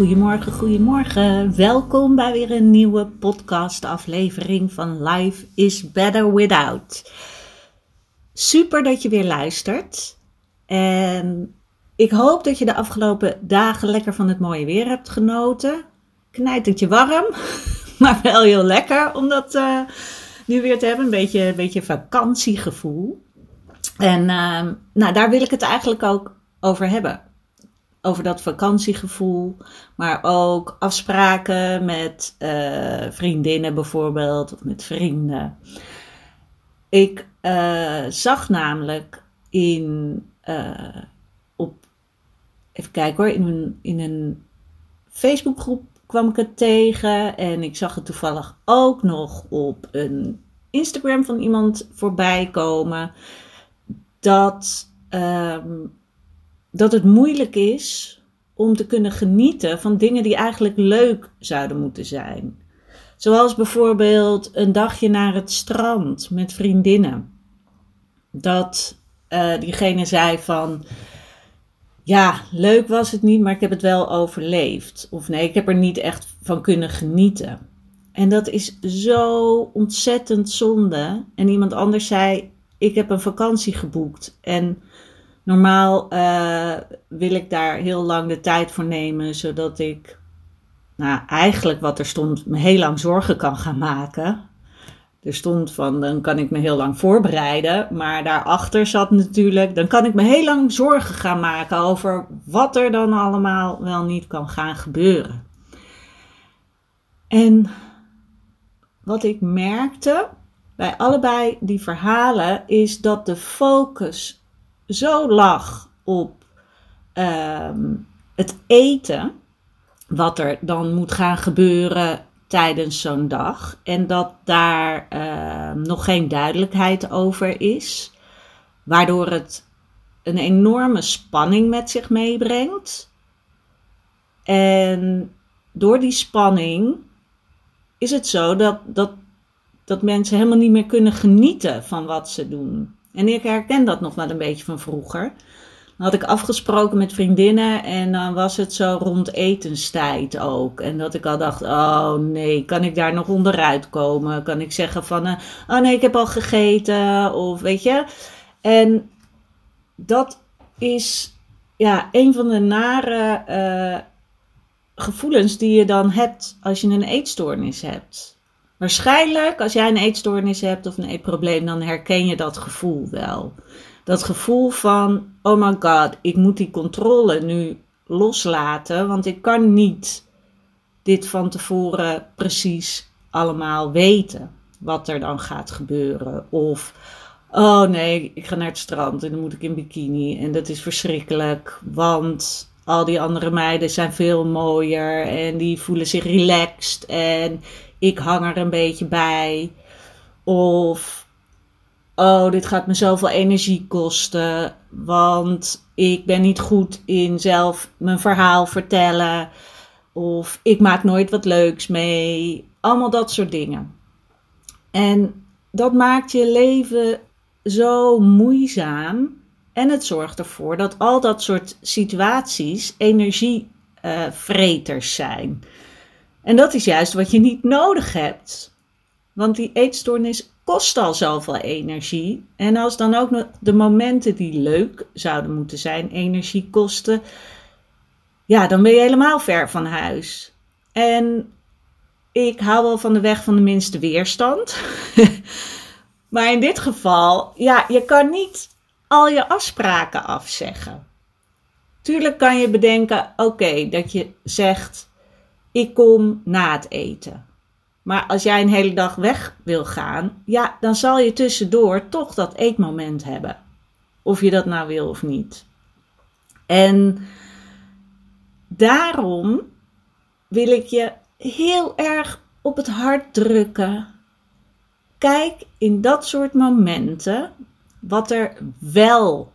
Goedemorgen, goedemorgen. Welkom bij weer een nieuwe podcast-aflevering van Life is Better Without. Super dat je weer luistert. En ik hoop dat je de afgelopen dagen lekker van het mooie weer hebt genoten. Knijt het je warm, maar wel heel lekker om dat uh, nu weer te hebben. Een beetje, een beetje vakantiegevoel. En uh, nou, daar wil ik het eigenlijk ook over hebben over dat vakantiegevoel, maar ook afspraken met uh, vriendinnen bijvoorbeeld of met vrienden. Ik uh, zag namelijk in, uh, op, even kijken hoor, in een, in een Facebookgroep kwam ik het tegen en ik zag het toevallig ook nog op een Instagram van iemand voorbij komen dat um, dat het moeilijk is om te kunnen genieten van dingen die eigenlijk leuk zouden moeten zijn. Zoals bijvoorbeeld een dagje naar het strand met vriendinnen. Dat uh, diegene zei van, ja, leuk was het niet, maar ik heb het wel overleefd. Of nee, ik heb er niet echt van kunnen genieten. En dat is zo ontzettend zonde. En iemand anders zei, ik heb een vakantie geboekt en Normaal uh, wil ik daar heel lang de tijd voor nemen, zodat ik, nou eigenlijk wat er stond, me heel lang zorgen kan gaan maken. Er stond van, dan kan ik me heel lang voorbereiden, maar daarachter zat natuurlijk, dan kan ik me heel lang zorgen gaan maken over wat er dan allemaal wel niet kan gaan gebeuren. En wat ik merkte bij allebei die verhalen is dat de focus zo lag op ehm, het eten, wat er dan moet gaan gebeuren tijdens zo'n dag, en dat daar ehm, nog geen duidelijkheid over is, waardoor het een enorme spanning met zich meebrengt. En door die spanning is het zo dat, dat, dat mensen helemaal niet meer kunnen genieten van wat ze doen. En ik herken dat nog wel een beetje van vroeger. Dan had ik afgesproken met vriendinnen en dan was het zo rond etenstijd ook. En dat ik al dacht, oh nee, kan ik daar nog onderuit komen? Kan ik zeggen van, uh, oh nee, ik heb al gegeten of weet je. En dat is ja, een van de nare uh, gevoelens die je dan hebt als je een eetstoornis hebt. Waarschijnlijk, als jij een eetstoornis hebt of een eetprobleem, dan herken je dat gevoel wel. Dat gevoel van, oh my god, ik moet die controle nu loslaten, want ik kan niet dit van tevoren precies allemaal weten wat er dan gaat gebeuren. Of, oh nee, ik ga naar het strand en dan moet ik in bikini en dat is verschrikkelijk, want al die andere meiden zijn veel mooier en die voelen zich relaxed en ik hang er een beetje bij. Of, oh, dit gaat me zoveel energie kosten, want ik ben niet goed in zelf mijn verhaal vertellen. Of ik maak nooit wat leuks mee. Allemaal dat soort dingen. En dat maakt je leven zo moeizaam. En het zorgt ervoor dat al dat soort situaties energievreters zijn. En dat is juist wat je niet nodig hebt. Want die eetstoornis kost al zoveel energie. En als dan ook nog de momenten die leuk zouden moeten zijn energie kosten, ja, dan ben je helemaal ver van huis. En ik hou wel van de weg van de minste weerstand. maar in dit geval, ja, je kan niet al je afspraken afzeggen. Tuurlijk kan je bedenken, oké, dat je zegt, ik kom na het eten. Maar als jij een hele dag weg wil gaan, ja, dan zal je tussendoor toch dat eetmoment hebben. Of je dat nou wil of niet. En daarom wil ik je heel erg op het hart drukken. Kijk in dat soort momenten wat er wel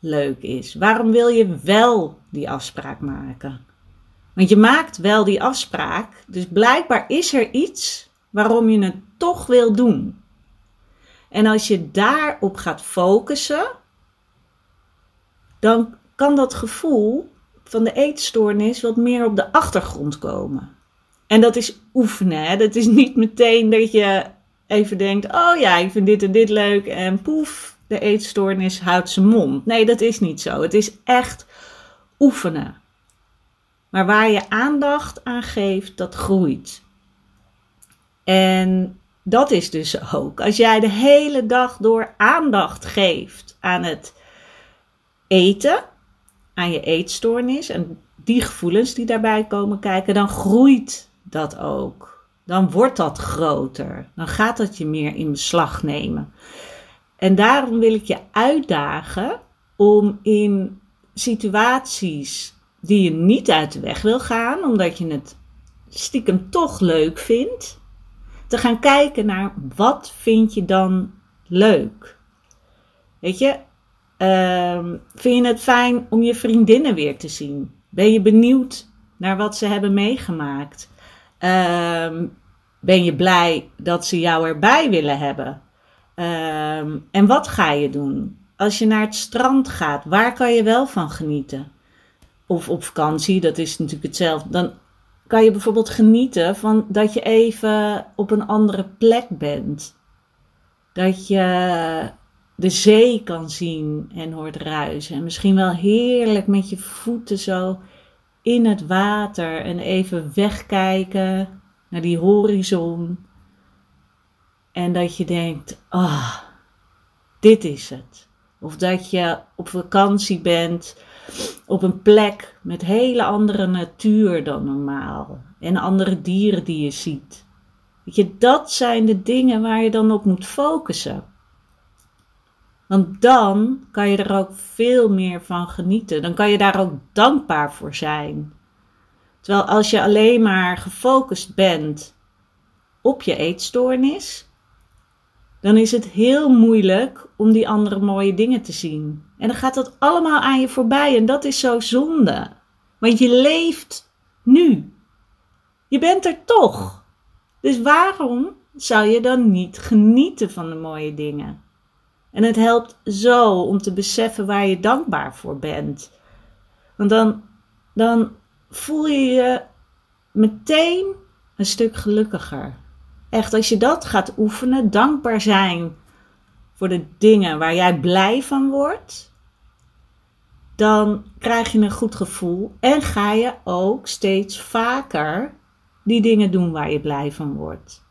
leuk is. Waarom wil je wel die afspraak maken? Want je maakt wel die afspraak, dus blijkbaar is er iets waarom je het toch wil doen. En als je daarop gaat focussen, dan kan dat gevoel van de eetstoornis wat meer op de achtergrond komen. En dat is oefenen. Hè? Dat is niet meteen dat je even denkt: oh ja, ik vind dit en dit leuk. En poef, de eetstoornis houdt zijn mond. Nee, dat is niet zo. Het is echt oefenen. Maar waar je aandacht aan geeft, dat groeit. En dat is dus ook. Als jij de hele dag door aandacht geeft aan het eten, aan je eetstoornis en die gevoelens die daarbij komen kijken, dan groeit dat ook. Dan wordt dat groter. Dan gaat dat je meer in beslag nemen. En daarom wil ik je uitdagen om in situaties die je niet uit de weg wil gaan, omdat je het stiekem toch leuk vindt, te gaan kijken naar wat vind je dan leuk. Weet je, uh, vind je het fijn om je vriendinnen weer te zien? Ben je benieuwd naar wat ze hebben meegemaakt? Uh, ben je blij dat ze jou erbij willen hebben? Uh, en wat ga je doen? Als je naar het strand gaat, waar kan je wel van genieten? Of op vakantie, dat is natuurlijk hetzelfde. Dan kan je bijvoorbeeld genieten van dat je even op een andere plek bent. Dat je de zee kan zien en hoort ruisen. En misschien wel heerlijk met je voeten zo in het water en even wegkijken naar die horizon. En dat je denkt, ah, dit is het. Of dat je op vakantie bent op een plek met hele andere natuur dan normaal. En andere dieren die je ziet. Weet je, dat zijn de dingen waar je dan op moet focussen. Want dan kan je er ook veel meer van genieten. Dan kan je daar ook dankbaar voor zijn. Terwijl als je alleen maar gefocust bent op je eetstoornis, dan is het heel moeilijk om die andere mooie dingen te zien. En dan gaat dat allemaal aan je voorbij en dat is zo zonde. Want je leeft nu. Je bent er toch. Dus waarom zou je dan niet genieten van de mooie dingen? En het helpt zo om te beseffen waar je dankbaar voor bent. Want dan, dan voel je je meteen een stuk gelukkiger. Echt, als je dat gaat oefenen, dankbaar zijn voor de dingen waar jij blij van wordt, dan krijg je een goed gevoel en ga je ook steeds vaker die dingen doen waar je blij van wordt.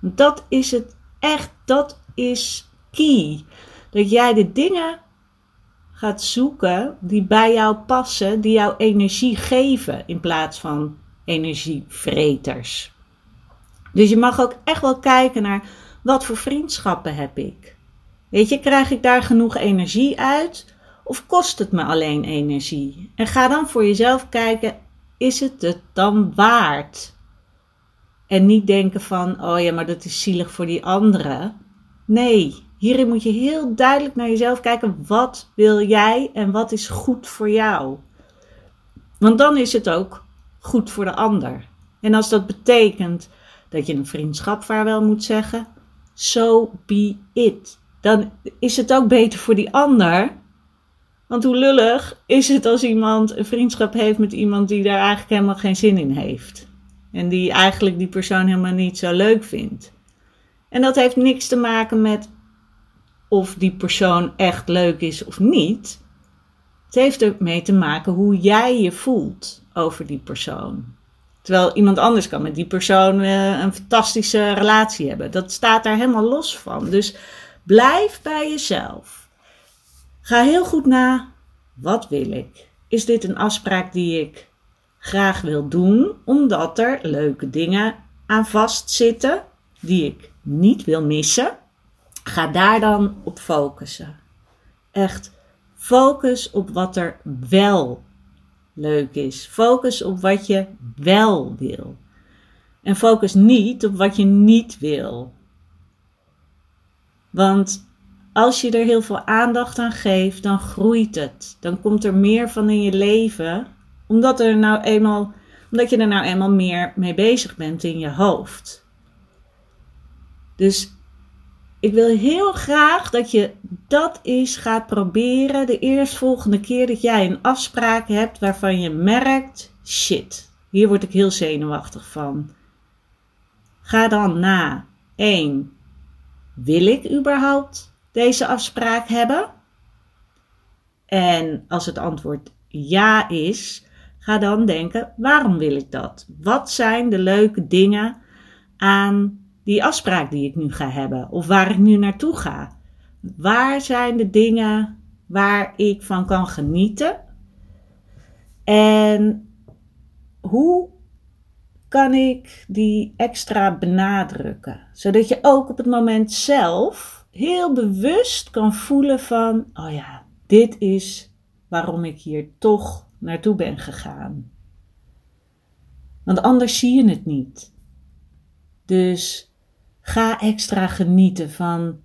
Dat is het echt, dat is key. Dat jij de dingen gaat zoeken die bij jou passen, die jou energie geven in plaats van energievreters. Dus je mag ook echt wel kijken naar wat voor vriendschappen heb ik. Weet je, krijg ik daar genoeg energie uit of kost het me alleen energie? En ga dan voor jezelf kijken, is het het dan waard? En niet denken van, oh ja, maar dat is zielig voor die anderen. Nee, hierin moet je heel duidelijk naar jezelf kijken. Wat wil jij en wat is goed voor jou? Want dan is het ook goed voor de ander. En als dat betekent dat je een vriendschap vaarwel moet zeggen, so be it. Dan is het ook beter voor die ander. Want hoe lullig is het als iemand een vriendschap heeft met iemand die daar eigenlijk helemaal geen zin in heeft. En die eigenlijk die persoon helemaal niet zo leuk vindt. En dat heeft niks te maken met of die persoon echt leuk is of niet. Het heeft ermee te maken hoe jij je voelt over die persoon. Terwijl iemand anders kan met die persoon uh, een fantastische relatie hebben. Dat staat daar helemaal los van. Dus blijf bij jezelf. Ga heel goed na. Wat wil ik? Is dit een afspraak die ik graag wil doen, omdat er leuke dingen aan vastzitten die ik niet wil missen? Ga daar dan op focussen. Echt focus op wat er wel leuk is. Focus op wat je wel wil. En focus niet op wat je niet wil. Want als je er heel veel aandacht aan geeft, dan groeit het. Dan komt er meer van in je leven, omdat, er nou eenmaal, omdat je er nou eenmaal meer mee bezig bent in je hoofd. Dus ik wil heel graag dat je dat eens gaat proberen de eerstvolgende keer dat jij een afspraak hebt waarvan je merkt: shit, hier word ik heel zenuwachtig van. Ga dan na 1. Wil ik überhaupt deze afspraak hebben? En als het antwoord ja is, ga dan denken: waarom wil ik dat? Wat zijn de leuke dingen aan die afspraak die ik nu ga hebben of waar ik nu naartoe ga? Waar zijn de dingen waar ik van kan genieten? En hoe kan ik die extra benadrukken? Zodat je ook op het moment zelf heel bewust kan voelen van, oh ja, dit is waarom ik hier toch naartoe ben gegaan. Want anders zie je het niet. Dus ga extra genieten van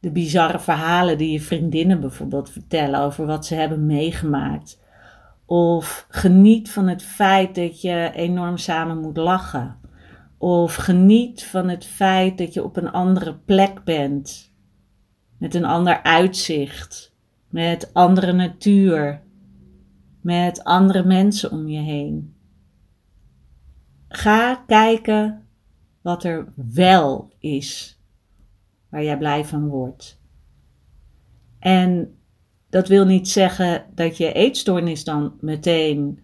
de bizarre verhalen die je vriendinnen bijvoorbeeld vertellen over wat ze hebben meegemaakt. Of geniet van het feit dat je enorm samen moet lachen. Of geniet van het feit dat je op een andere plek bent. Met een ander uitzicht. Met andere natuur. Met andere mensen om je heen. Ga kijken wat er wel is. Waar jij blij van wordt. En dat wil niet zeggen dat je eetstoornis dan meteen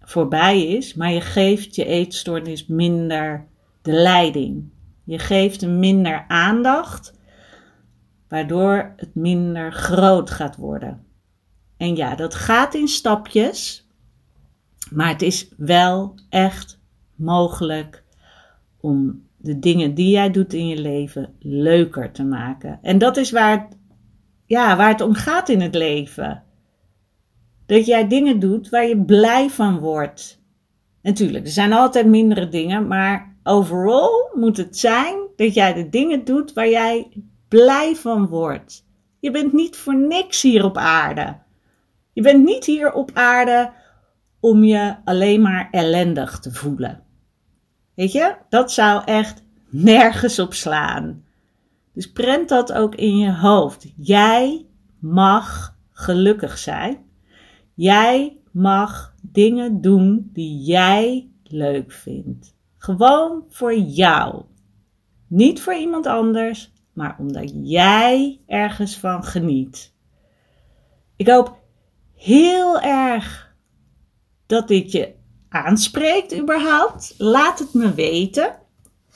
voorbij is, maar je geeft je eetstoornis minder de leiding. Je geeft hem minder aandacht, waardoor het minder groot gaat worden. En ja, dat gaat in stapjes, maar het is wel echt mogelijk om de dingen die jij doet in je leven leuker te maken. En dat is waar het ja, waar het om gaat in het leven. Dat jij dingen doet waar je blij van wordt. Natuurlijk, er zijn altijd mindere dingen, maar overal moet het zijn dat jij de dingen doet waar jij blij van wordt. Je bent niet voor niks hier op aarde. Je bent niet hier op aarde om je alleen maar ellendig te voelen. Weet je, dat zou echt nergens op slaan. Dus prent dat ook in je hoofd. Jij mag gelukkig zijn. Jij mag dingen doen die jij leuk vindt. Gewoon voor jou. Niet voor iemand anders, maar omdat jij ergens van geniet. Ik hoop heel erg dat dit je aanspreekt überhaupt. Laat het me weten.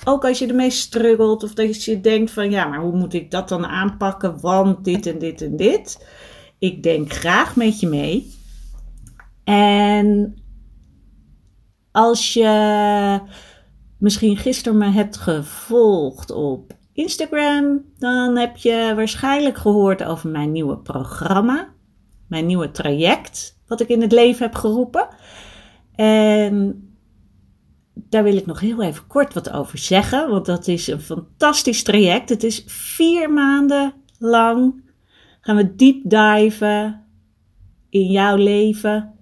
Ook als je ermee struggelt of dat je denkt van ja, maar hoe moet ik dat dan aanpakken? Want dit en dit en dit. Ik denk graag met je mee. En als je misschien gisteren me hebt gevolgd op Instagram, dan heb je waarschijnlijk gehoord over mijn nieuwe programma, mijn nieuwe traject, wat ik in het leven heb geroepen. En daar wil ik nog heel even kort wat over zeggen, want dat is een fantastisch traject. Het is vier maanden lang. Gaan we deep diven in jouw leven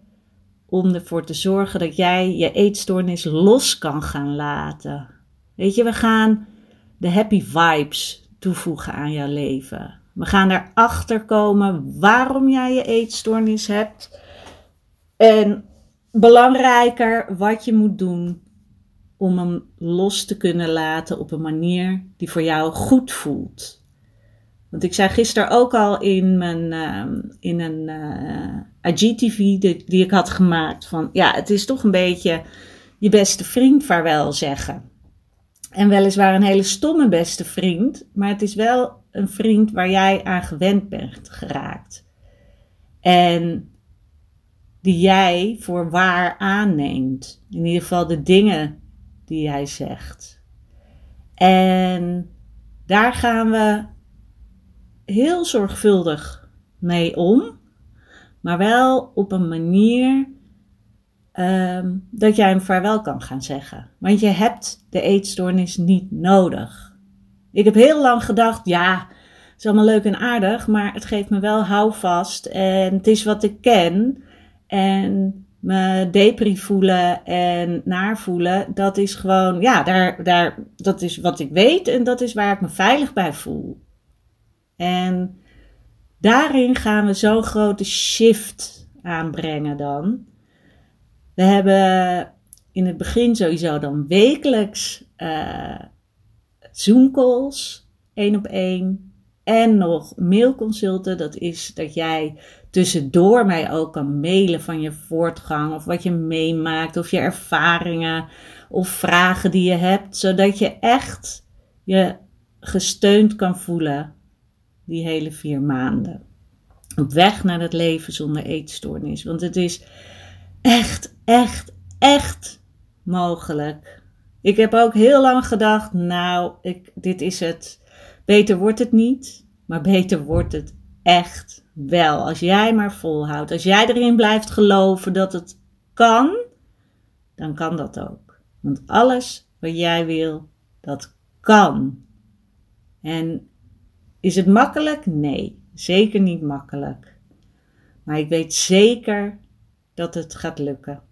om ervoor te zorgen dat jij je eetstoornis los kan gaan laten. Weet je, we gaan de happy vibes toevoegen aan jouw leven. We gaan erachter komen waarom jij je eetstoornis hebt. En belangrijker, wat je moet doen om hem los te kunnen laten op een manier die voor jou goed voelt. Want ik zei gisteren ook al in, mijn, uh, in een uh, IGTV die, die, ik had gemaakt van ja, het is toch een beetje je beste vriend vaarwel zeggen. En weliswaar een hele stomme beste vriend, maar het is wel een vriend waar jij aan gewend bent geraakt. En die jij voor waar aanneemt. In ieder geval de dingen die hij zegt. En daar gaan we heel zorgvuldig mee om, maar wel op een manier Ehm, dat jij hem vaarwel kan gaan zeggen. Want je hebt de eetstoornis niet nodig. Ik heb heel lang gedacht, ja, het is allemaal leuk en aardig, maar het geeft me wel houvast en het is wat ik ken. En me depri voelen en naar voelen, dat is gewoon, ja, daar, daar, dat is wat ik weet en dat is waar ik me veilig bij voel. En daarin gaan we zo'n grote shift aanbrengen dan. We hebben in het begin sowieso dan wekelijks uh, Zoom calls, één op één. En nog mailconsulten, dat is dat jij tussendoor mij ook kan mailen van je voortgang of wat je meemaakt of je ervaringen of vragen die je hebt, zodat je echt je gesteund kan voelen die hele vier maanden. Op weg naar het leven zonder eetstoornis. Want het is echt, echt, echt mogelijk. Ik heb ook heel lang gedacht, nou, ik, dit is het. Beter wordt het niet, maar beter wordt het echt wel. Als jij maar volhoudt, als jij erin blijft geloven dat het kan, dan kan dat ook. Want alles wat jij wil, dat kan. En is het makkelijk? Nee, zeker niet makkelijk. Maar ik weet zeker dat het gaat lukken.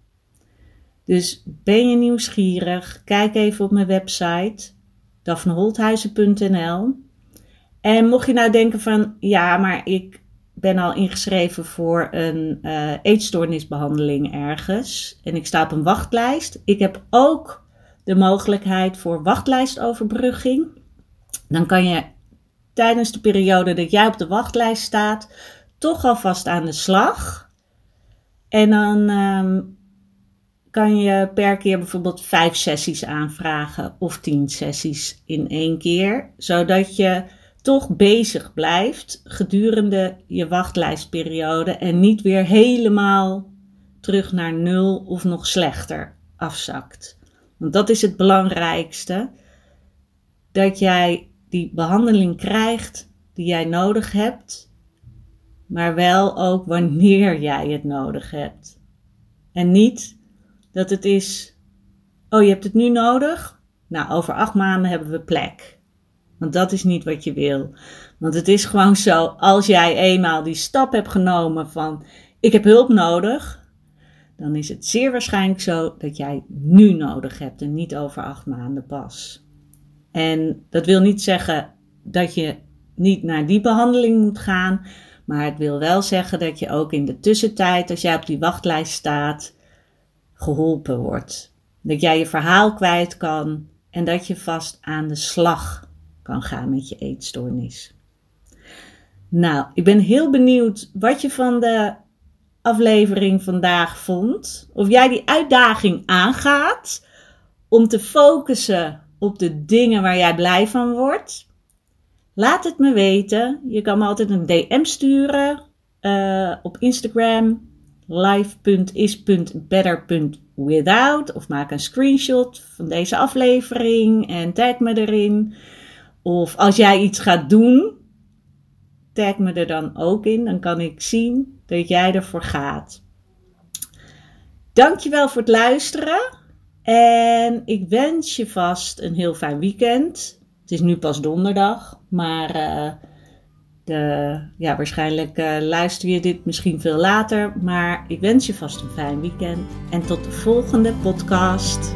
Dus ben je nieuwsgierig? Kijk even op mijn website daphneholthuizen.nl. En mocht je nou denken van ja, maar ik ben al ingeschreven voor een uh, eetstoornisbehandeling ergens en ik sta op een wachtlijst. Ik heb ook de mogelijkheid voor wachtlijstoverbrugging. Dan kan je tijdens de periode dat jij op de wachtlijst staat, toch alvast aan de slag. En dan ehm, kan je per keer bijvoorbeeld vijf sessies aanvragen of tien sessies in één keer, zodat je toch bezig blijft gedurende je wachtlijstperiode en niet weer helemaal terug naar nul of nog slechter afzakt. Want dat is het belangrijkste: dat jij die behandeling krijgt die jij nodig hebt maar wel ook wanneer jij het nodig hebt. En niet dat het is, oh je hebt het nu nodig? Nou, over acht maanden hebben we plek. Want dat is niet wat je wil. Want het is gewoon zo, als jij eenmaal die stap hebt genomen van ik heb hulp nodig, dan is het zeer waarschijnlijk zo dat jij nu nodig hebt en niet over acht maanden pas. En dat wil niet zeggen dat je niet naar die behandeling moet gaan, maar het wil wel zeggen dat je ook in de tussentijd, als jij op die wachtlijst staat, geholpen wordt. Dat jij je verhaal kwijt kan en dat je vast aan de slag kan gaan met je eetstoornis. Nou, ik ben heel benieuwd wat je van de aflevering vandaag vond. Of jij die uitdaging aangaat om te focussen op de dingen waar jij blij van wordt. Laat het me weten. Je kan me altijd een DM sturen uh, op Instagram live.is.better.without of maak een screenshot van deze aflevering en tag me erin. Of als jij iets gaat doen, tag me er dan ook in. Dan kan ik zien dat jij ervoor gaat. Dankjewel voor het luisteren. En ik wens je vast een heel fijn weekend. Het is nu pas donderdag, maar uh, de, ja, waarschijnlijk uh, luister je dit misschien veel later. Maar ik wens je vast een fijn weekend en tot de volgende podcast.